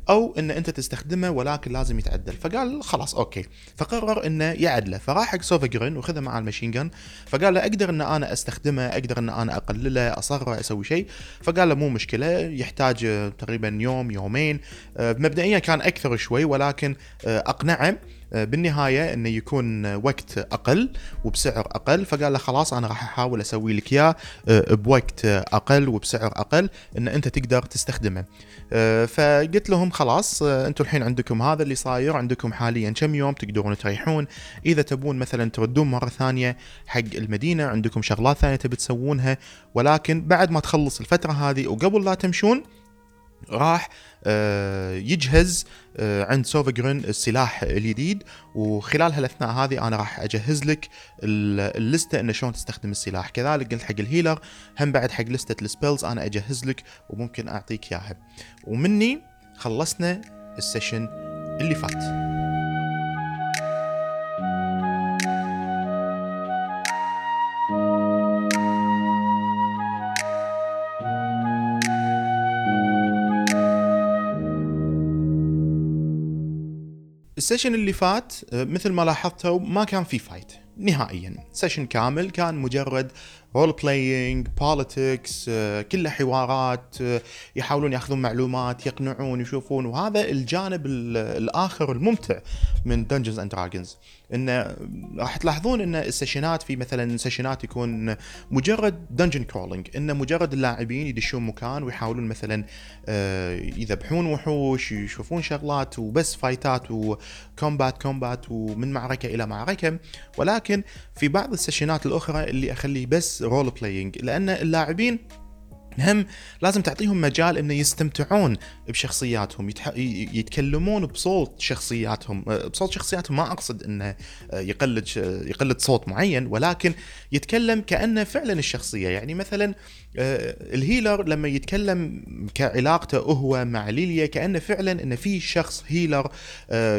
أو إن أنت تستخدمه ولكن لازم يتعدل. فقال خلاص أوكي. فقرر إنه يعدله. فراح حق سوفا جرين وخذه مع ال machine gun فقال له أقدر إن أنا أستخدمه أقدر إن أنا أقلله اصغره أسوي شيء. فقال له مو مشكلة. يحتاج تقريبا يوم يومين. آه، مبدئيا كان أكثر شوي ولكن أقنعه آه، بالنهاية إنه يكون وقت أقل وبسعر أقل فقال له خلاص أنا راح أحاول أسوي لك إياه آه، بوقت أقل وبسعر أقل إن أنت تقدر تستخدمه. آه، فقلت لهم خلاص أنتم الحين عندكم هذا اللي صاير عندكم حاليا كم يوم تقدرون تريحون. إذا تبون مثلا تردون مرة ثانية حق المدينة عندكم شغلات ثانية تبي تسوونها ولكن بعد ما تخلص الفترة هذه وقبل لا تمشون راح آه، يجهز آه، عند سوفا جرين السلاح الجديد وخلال هالاثناء هذه أنا راح أجهز لك ال list ة إنه شلون تستخدم السلاح. كذلك قلت حق ال healer هم بعد حق list ة ال spells أنا أجهز لك وممكن أعطيك إياها. ومني خلصنا ال session اللي فات. ال session اللي فات آه، مثل ما لاحظتوا ما كان في fight نهائيا. session كامل كان مجرد role playing politics كلها حوارات آه، يحاولون ياخذون معلومات يقنعون يشوفون. وهذا الجانب الآخر الممتع من Dungeons and Dragons انه راح تلاحظون إن ال session ات في مثلا session ات يكون مجرد dungeon crawling انه مجرد اللاعبين يدشون مكان ويحاولون مثلا آه، يذبحون وحوش يشوفون شغلات وبس فايتات وكومبات كومبات ومن معركة إلى معركة. ولكن في بعض ال session ات الأخرى اللي أخليه بس role playing لأن اللاعبين هم لازم تعطيهم مجال انه يستمتعون بشخصياتهم يتح... يتكلمون بصوت شخصياتهم أه، بصوت شخصياتهم ما أقصد إنه أه، يقلد يقلد صوت معين ولكن يتكلم كأنه فعلا الشخصية. يعني مثلا ال healer لما يتكلم كعلاقته هو مع ليليا كانه فعلا انه في شخص healer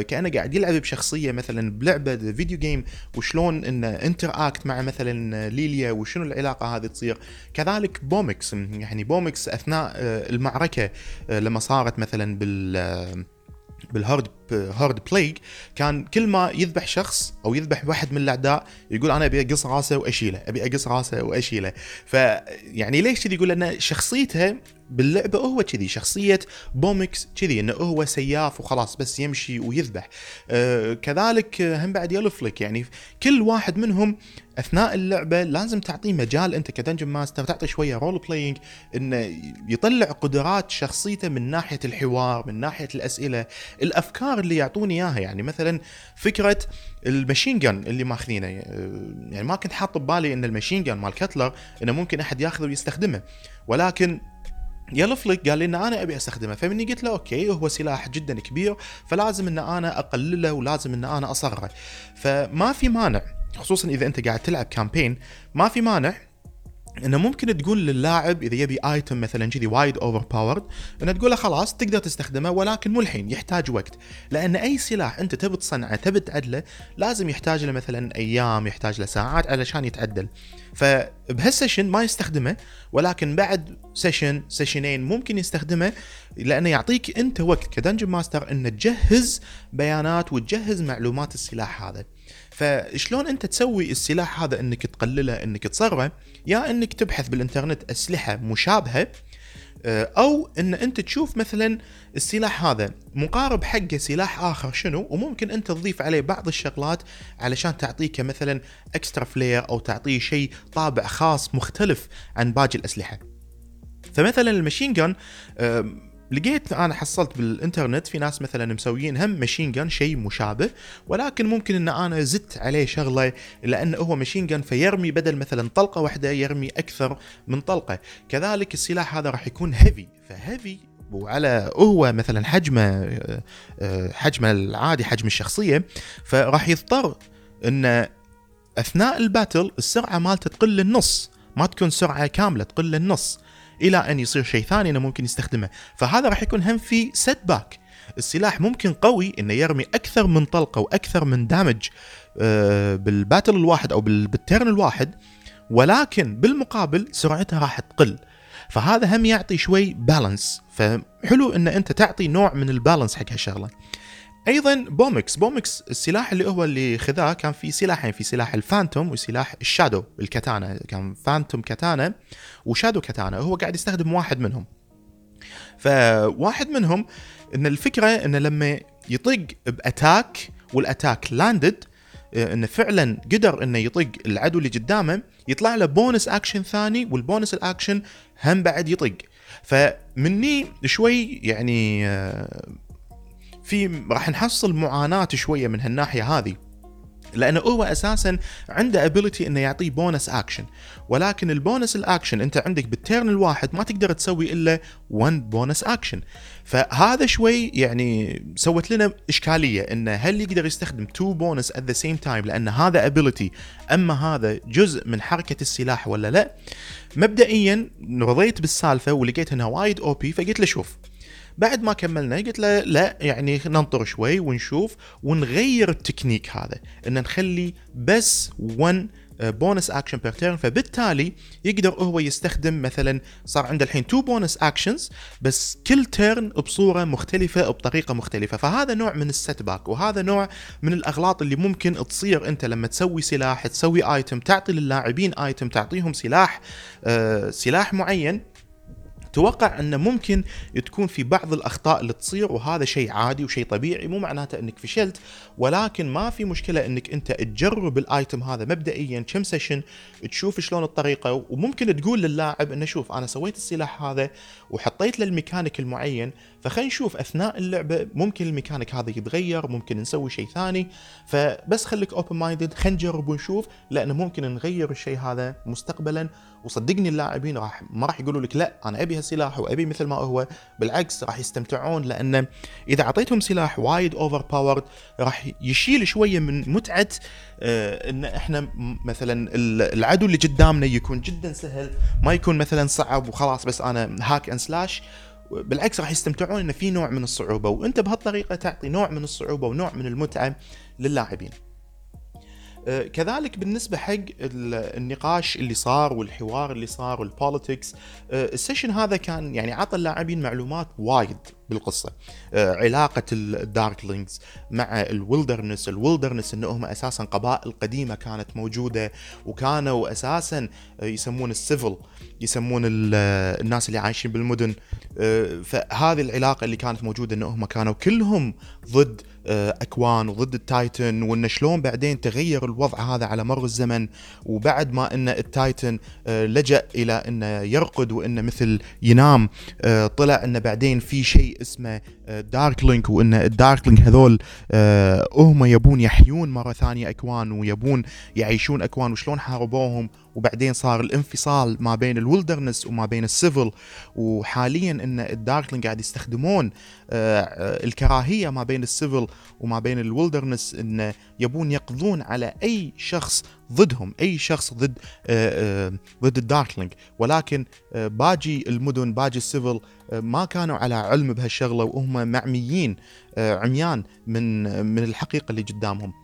كأنه قاعد يلعب بشخصية مثلا بلعبة video game وشلون انه interact مع مثلا ليليا وشنو العلاقة هذه تصير. كذلك بومكس يعني بومكس أثناء آه، المعركة آه، لما صارت مثلا بال آه، بال hard hard plague كان كل ما يذبح شخص أو يذبح واحد من الأعداء يقول أنا أبي أقص راسه وأشيله أبي أقص راسه وأشيله. فيعني ليش كذي يقول لأن شخصيته باللعبة هو كذي شخصية بومكس كذي إنه هو سياف وخلاص بس يمشي ويذبح. آه كذلك هم بعد يلو فليك يعني كل واحد منهم أثناء اللعبة لازم تعطيه مجال أنت ك dungeon master تعطي شوية role playing إنه يطلع قدرات شخصيته من ناحية الحوار من ناحية الأسئلة الأفكار اللي يعطوني إياها. يعني مثلا فكرة ال machine gun اللي ماخذينه يعني ما كنت حاط ببالي إن ال machine gun مال كتلر إنه ممكن أحد ياخذه ويستخدمه ولكن يلا فليك قال لي إن أنا أبي أستخدمه. فمني قلت له okay هو سلاح جدا كبير فلازم إن أنا أقلله ولازم إن أنا أصغره. فما في مانع خصوصا إذا أنت قاعد تلعب campaign ما في مانع إنه ممكن تقول للاعب إذا يبي item مثلا كذي وايد overpowered إنه تقول له خلاص تقدر تستخدمه ولكن مو الحين يحتاج وقت. لأن أي سلاح أنت تبي تصنعه تبي تعدله لازم يحتاج له مثلا أيام يحتاج له ساعات علشان يتعدل. فبهال session ما يستخدمه ولكن بعد session session ين ممكن يستخدمه لأنه يعطيك أنت وقت. ك dungeon master إنه تجهز بيانات وتجهز معلومات السلاح هذا. فشلون أنت تسوي السلاح هذا إنك تقلله إنك تصغره؟ يا إنك تبحث بالإنترنت أسلحة مشابهة أو إن أنت تشوف مثلا السلاح هذا مقارب حقه سلاح آخر شنو وممكن أنت تضيف عليه بعض الشغلات علشان تعطيه مثلا extra flair أو تعطيه شيء طابع خاص مختلف عن باقي الأسلحة. فمثلا ال machine gun لقيت أنا حصلت بالإنترنت في ناس مثلا مسويين هم machine gun شيء مشابه ولكن ممكن إن أنا زدت عليه شغلة لأنه هو machine gun فيرمي بدل مثلا طلقة واحدة يرمي أكثر من طلقة. كذلك السلاح هذا راح يكون heavy ف heavy وعلى هو مثلا حجمه آه، حجمه العادي حجم الشخصية فراح يضطر إن أثناء ال battle السرعة مالته تقل للنص ما تكون سرعة كاملة تقل للنص إلى أن يصير شيء ثاني أنه ممكن يستخدمه. فهذا راح يكون هم في setback السلاح ممكن قوي إنه يرمي أكثر من طلقة وأكثر من damage آه، بال battle الواحد أو بال turn الواحد ولكن بالمقابل سرعتها راح تقل. فهذا هم يعطي شوي balance فحلو إن أنت تعطي نوع من ال balance حق هالشغلة. أيضا بومكس بومكس السلاح اللي هو اللي خذاه كان في سلاحين في سلاح ال phantom وسلاح ال shadow ال katana. كان phantom katana و shadow katana. هو قاعد يستخدم واحد منهم. فواحد منهم إن الفكرة انه لما يطق ب attack وال attack landed انه فعلا قدر إنه يطق العدو اللي قدامه يطلع له bonus action ثاني وال bonus ال action هم بعد يطق فمني شوي يعني آه، في راح نحصل معاناة شوية من هالناحية هذه. لأنه هو أساسا عنده ability إنه يعطيه bonus action ولكن ال bonus ال action أنت عندك بال turn الواحد ما تقدر تسوي إلا 1 bonus action فهذا شوي يعني سوت لنا إشكالية إنه هل يقدر يستخدم 2 bonus at the same time لأن هذا ability أما هذا جزء من حركة السلاح ولا لا؟ مبدئيا رضيت بالسالفة ولقيت إنها وايد OP فقلت له شوف بعد ما كملنا قلت له لا يعني ننطر شوي ونشوف ونغير التكنيك هذا ان نخلي بس 1 bonus action per turn فبالتالي يقدر هو يستخدم مثلا صار عنده الحين two bonus actions بس كل turn بصورة مختلفة بطريقة مختلفة. فهذا نوع من ال setback وهذا نوع من الأغلاط اللي ممكن تصير أنت لما تسوي سلاح تسوي item تعطي للاعبين item تعطيهم سلاح آه سلاح معين. توقع انه ممكن تكون في بعض الأخطاء اللي تصير وهذا شيء عادي وشيء طبيعي مو معناته إنك فشلت ولكن ما في مشكلة إنك أنت تجرب ال item هذا مبدئيا كم session تشوف شلون الطريقة وممكن تقول للاعب إنه شوف أنا سويت السلاح هذا وحطيت له الميكانيك المعين فخلينا نشوف أثناء اللعبة ممكن الميكانيك هذا يتغير ممكن نسوي شيء ثاني. فبس خليك open minded خلينا نجرب ونشوف لأنه ممكن نغير الشيء هذا مستقبلا. وصدقني اللاعبين راح ما راح يقولوا لك لا أنا أبي هالسلاح وأبي مثل ما هو. بالعكس راح يستمتعون لأن إذا أعطيتهم سلاح وايد overpowered راح يشيل شوية من متعة آه إن إحنا مثلا العدو اللي قدامنا يكون جدا سهل ما يكون مثلا صعب وخلاص بس أنا hack and slash بالعكس راح يستمتعون انه في نوع من الصعوبة وأنت بهالطريقة تعطي نوع من الصعوبة ونوع من المتعة للاعبين. آه، كذلك بالنسبة حق النقاش اللي صار والحوار اللي صار وال politics آه، ال session هذا كان يعني عطى اللاعبين معلومات وايد بالقصة. آه، علاقة ال Darklings مع ال wilderness ال wilderness إنهم أساسا قبائل قديمة كانت موجودة وكانوا أساسا يسمون ال civil يسمون الناس اللي عايشين بالمدن. فهذه العلاقة اللي كانت موجودة إنهم كانوا كلهم ضد أكوان وضد ال Titan وإن شلون بعدين تغير الوضع هذا على مر الزمن وبعد ما إن ال Titan آه، لجأ إلى إنه يرقد وإنه مثل ينام آه، طلع إنه بعدين في شيء اسمه Darkling وإن ال Darkling هذول هم يبون يحيون مرة ثانية أكوان ويبون يعيشون أكوان وشلون حاربوهم؟ وبعدين صار الانفصال ما بين ال wilderness وما بين ال civil وحاليا إن ال Darkling قاعد يستخدمون الكراهية ما بين ال civil وما بين ال wilderness إن يبون يقضون على أي شخص ضدهم أي شخص ضد آه، آه، ضد ال Darkling ولكن آه، باجي المدن باجي ال civil ما كانوا على علم بهالشغلة وهم معميين عميان من من الحقيقة اللي قدامهم.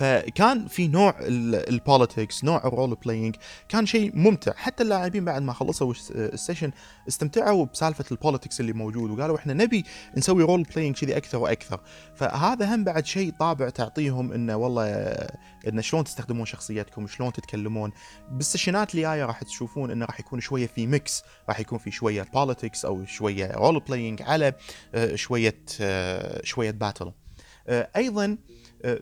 فكان في نوع ال politics نوع ال role playing كان شيء ممتع. حتى اللاعبين بعد ما خلصوا ال session استمتعوا بسالفة ال politics اللي موجود وقالوا إحنا نبي نسوي role playing كذي أكثر وأكثر. فهذا هم بعد شيء طابع تعطيهم إنه والله انه شلون تستخدمون شخصيتكم شلون تتكلمون. بالسيشنات اللي جاية راح تشوفون إنه راح يكون شوية في mix راح يكون في شوية politics أو شوية role playing على آه، شوية آه، شوية battle آه، أيضا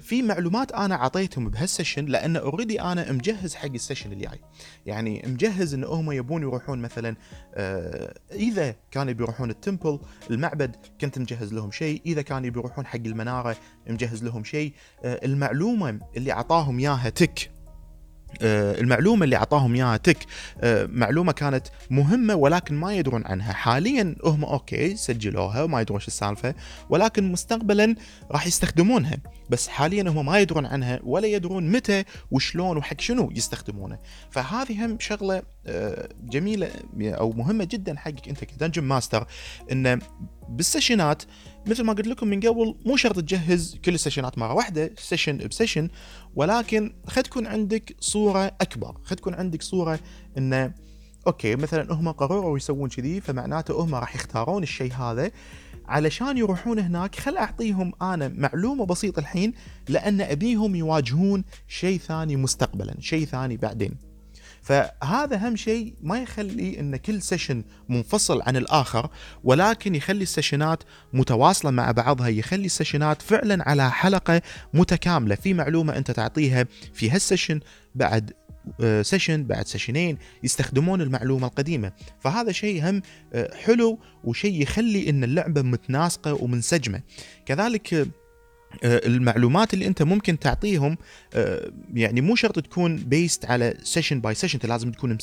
في معلومات أنا أعطيتهم بهال session لأن already أنا مجهز حق ال session الجاي. يعني مجهز إن هم يبون يروحون مثلا آه، إذا كانوا بيروحون ال temple المعبد كنت مجهز لهم شيء. إذا كانوا بيروحون حق المنارة مجهز لهم شيء. آه، المعلومة اللي أعطاهم إياها تك آه، المعلومة اللي أعطاهم إياها تك آه، معلومة كانت مهمة ولكن ما يدرون عنها. حاليا هم okay سجلوها وما يدرون شو السالفة ولكن مستقبلا راح يستخدمونها. بس حاليا هم ما يدرون عنها ولا يدرون متى وشلون وحق شنو يستخدمونه. فهذه هم شغلة آه، جميلة أو مهمة جدا حقك أنت ك dungeon master انه بالسيشنات مثل ما قلت لكم من قبل مو شرط تجهز كل السيشنات مرة واحدة session ب session ولكن خل تكون عندك صورة أكبر خل تكون عندك صورة انه okay مثلا هم قرروا يسوون كذي فمعناته هم راح يختارون الشيء هذا. علشان يروحون هناك خل أعطيهم أنا معلومة بسيطة الحين لأن أبيهم يواجهون شيء ثاني مستقبلا شيء ثاني بعدين. فهذا أهم شيء ما يخلي إن كل session منفصل عن الآخر ولكن يخلي السيشنات متواصلة مع بعضها يخلي السيشنات فعلا على حلقة متكاملة. في معلومة أنت تعطيها في هال session بعد session آه، بعد سيشنين يستخدمون المعلومة القديمة. فهذا شيء هم آه، حلو وشيء يخلي إن اللعبة متناسقة ومنسجمة. كذلك آه، المعلومات اللي انت ممكن تعطيهم آه، يعني مو شرط تكون based على session by session انت لازم تكون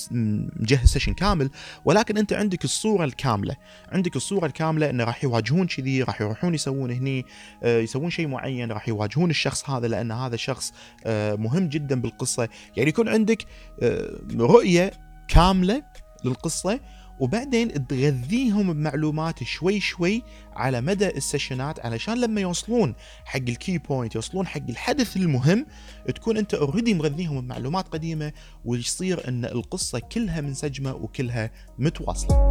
مجهز session كامل ولكن انت عندك الصورة الكاملة عندك الصورة الكاملة انه راح يواجهون كذي راح يروحون يسوون هني آه، يسوون شيء معين راح يواجهون الشخص هذا لأن هذا شخص مهم جدا بالقصة. يعني يكون عندك رؤية كاملة للقصة وبعدين تغذيهم بمعلومات شوي شوي على مدى السيشنات علشان لما يوصلون حق ال key point يوصلون حق الحدث المهم تكون انت already مغذيهم بمعلومات قديمة ويصير إن القصة كلها منسجمه وكلها متواصلة.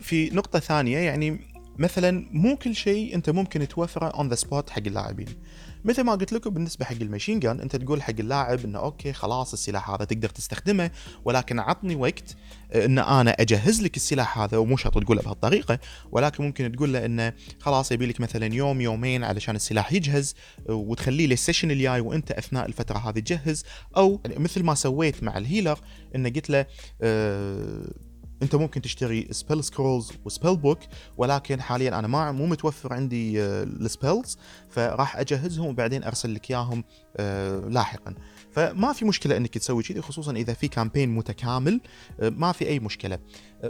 في نقطة ثانية يعني مثلا مو كل شيء أنت ممكن توفره on the spot حق اللاعبين. مثل ما قلت لكم بالنسبة حق ال machine gun أنت تقول حق اللاعب إنه okay خلاص السلاح هذا تقدر تستخدمه ولكن عطني وقت إن أنا أجهز لك السلاح هذا ومو شرط تقوله بهالطريقة ولكن ممكن تقول له إنه خلاص يبي لك مثلا يوم يومين علشان السلاح يجهز وتخليه لل session الجاي وأنت أثناء الفترة هذه تجهز. أو مثل ما سويت مع ال healer إنه قلت له أه انت ممكن تشتري spell scrolls و spell book ولكن حاليا أنا ما مو متوفر عندي ال spells آه، فراح أجهزهم وبعدين أرسل لك إياهم آه، لاحقا. فما في مشكلة إنك تسوي كذي خصوصا إذا في campaign متكامل آه، ما في أي مشكلة.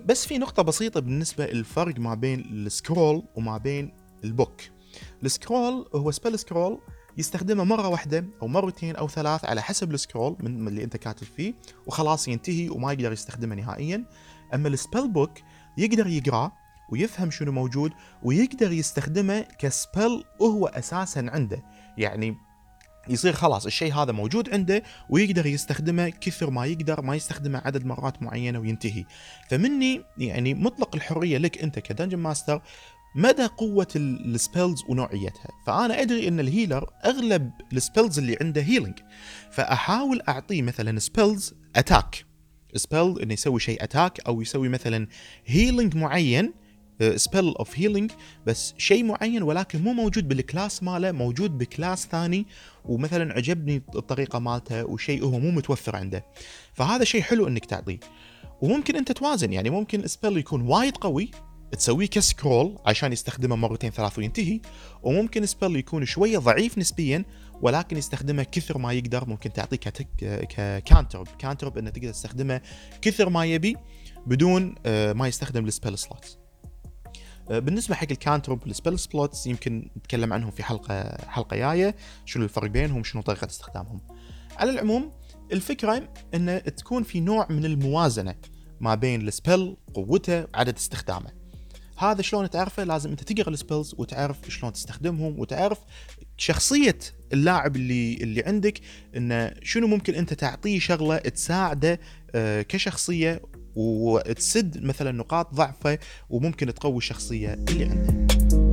بس في نقطة بسيطة بالنسبة الفرق ما بين ال scroll وما بين ال book ال scroll هو spell scroll يستخدمه مرة واحدة أو مرتين أو ثلاث على حسب ال scroll من اللي أنت كاتب فيه وخلاص ينتهي وما يقدر يستخدمه نهائيا. أما ال spell book يقدر يقراه ويفهم شنو موجود ويقدر يستخدمه ك spell وهو أساسا عنده. يعني يصير خلاص الشيء هذا موجود عنده ويقدر يستخدمه كثر ما يقدر ما يستخدمه عدد مرات معينة وينتهي. فهني يعني مطلق الحرية لك أنت ك dungeon master مدى قوة ال spells ونوعيتها. فأنا أدري أن ال healer أغلب ال spells اللي عنده healing فأحاول أعطيه مثلا spells attack spell إنه يسوي شيء attack أو يسوي مثلا healing معين spell of healing بس شيء معين ولكن مو موجود بال class ماله موجود ب class ثاني ومثلا عجبني الطريقة مالته وشيء هو مو متوفر عنده. فهذا شيء حلو إنك تعطيه. وممكن أنت توازن يعني ممكن spell يكون وايد قوي تسويه ك scroll عشان يستخدمه مرتين ثلاث وينتهي وممكن spell يكون شوية ضعيف نسبيا ولكن يستخدمه كثر ما يقدر ممكن تعطيه ك cantrip cantrip انه تقدر تستخدمه كثر ما يبي بدون آه، ما يستخدم ال spell slots آه، بالنسبة حق ال cantrip وال spell slots يمكن نتكلم عنهم في حلقة حلقة جاية شنو الفرق بينهم شنو طريقة استخدامهم. على العموم الفكرة إن تكون في نوع من الموازنة ما بين ال spell قوته وعدد استخدامه. هذا شلون تعرفه؟ لازم أنت تقرأ السبيلز وتعرف شلون تستخدمهم وتعرف شخصية اللاعب اللي اللي عندك إنه شنو ممكن أنت تعطيه شغلة تساعده آه، كشخصية وتسد مثلا نقاط ضعفه وممكن تقوي الشخصية اللي عنده.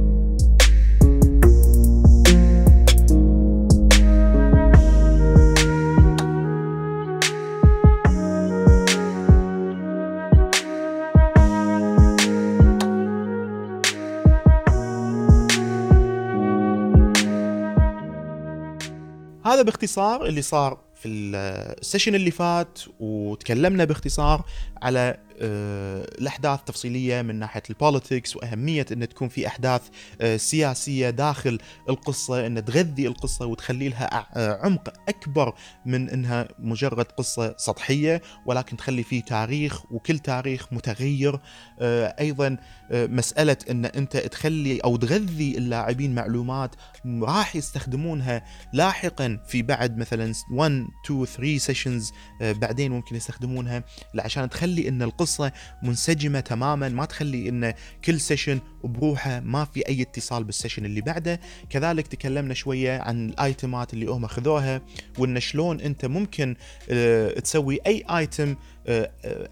هذا باختصار اللي صار في ال session اللي فات وتكلمنا باختصار على الأحداث التفصيليه من ناحية ال politics وأهمية إن تكون في أحداث آه، سياسية داخل القصة إن تغذي القصة وتخلي لها آه، عمق أكبر من إنها مجرد قصة سطحية ولكن تخلي فيه تاريخ وكل تاريخ متغير. أيضا مسألة إن أنت تخلي أو تغذي اللاعبين معلومات راح يستخدمونها لاحقا في بعد مثلا 1 2 3 sessions بعدين ممكن يستخدمونها عشان تخلي إن القصة القصة منسجمة تماما. ما تخلي إن كل session بروحه ما في أي اتصال بال session اللي بعده. كذلك تكلمنا شوية عن ال item ات اللي هم أخذوها وإن شلون أنت ممكن آه، تسوي أي item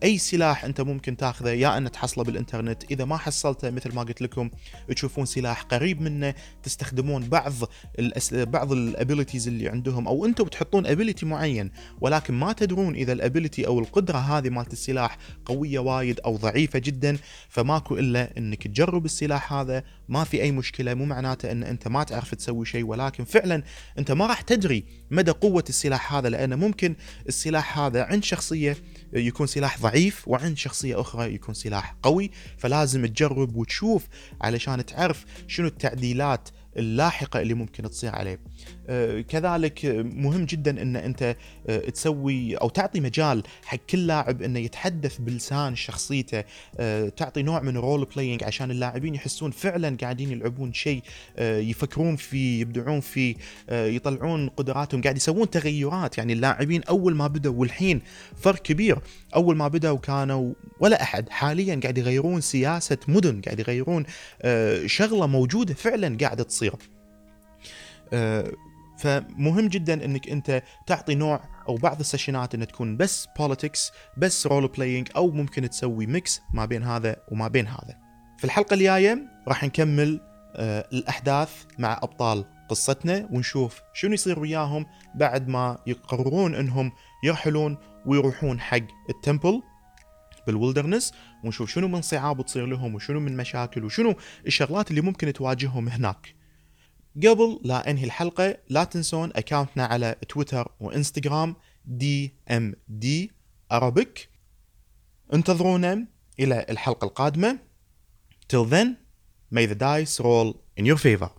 أي سلاح أنت ممكن تاخذه يا ان تحصله بالإنترنت. إذا ما حصلته مثل ما قلت لكم تشوفون سلاح قريب منه تستخدمون بعض الأس... بعض ال abilities اللي عندهم أو أنتم بتحطون ability معين ولكن ما تدرون إذا ال ability أو القدرة هذه مالت السلاح قوية وايد أو ضعيفة جدا فماكو إلا إنك تجرب السلاح هذا ما في أي مشكلة مو معناته إن أنت ما تعرف تسوي شيء ولكن فعلا أنت ما راح تدري مدى قوة السلاح هذا لأن ممكن السلاح هذا عند شخصية يكون سلاح ضعيف وعند شخصية أخرى يكون سلاح قوي. فلازم تجرب وتشوف علشان تعرف شنو التعديلات اللاحقة اللي ممكن تصير عليه. آه، كذلك مهم جدا إن أنت آه، تسوي أو تعطي مجال حق كل لاعب إنه يتحدث بلسان شخصيته، آه، تعطي نوع من ال role playing عشان اللاعبين يحسون فعلا قاعدين يلعبون شيء يفكرون فيه، يبدعون فيه، يطلعون قدراتهم، قاعد يسوون تغيرات، يعني اللاعبين أول ما بدأوا والحين فرق كبير، أول ما بدأوا كانوا ولا أحد، حاليا قاعد يغيرون سياسة مدن، قاعد يغيرون شغلة موجودة فعلا قاعدة تصير. تصير آه، فمهم جدا إنك أنت تعطي نوع أو بعض ال session ات إنها تكون بس politics بس role playing أو ممكن تسوي mix ما بين هذا وما بين هذا. في الحلقة الجاية راح نكمل آه، الأحداث مع أبطال قصتنا ونشوف شنو يصير وياهم بعد ما يقررون إنهم يرحلون ويروحون حق ال temple بال wilderness ونشوف شنو من صعاب تصير لهم وشنو من مشاكل وشنو الشغلات اللي ممكن تواجههم هناك. قبل لا انهي الحلقة لا تنسون account نا على تويتر وانستغرام DMD Arabic انتظرونا إلى الحلقة القادمة. Till then may the dice roll in your favor.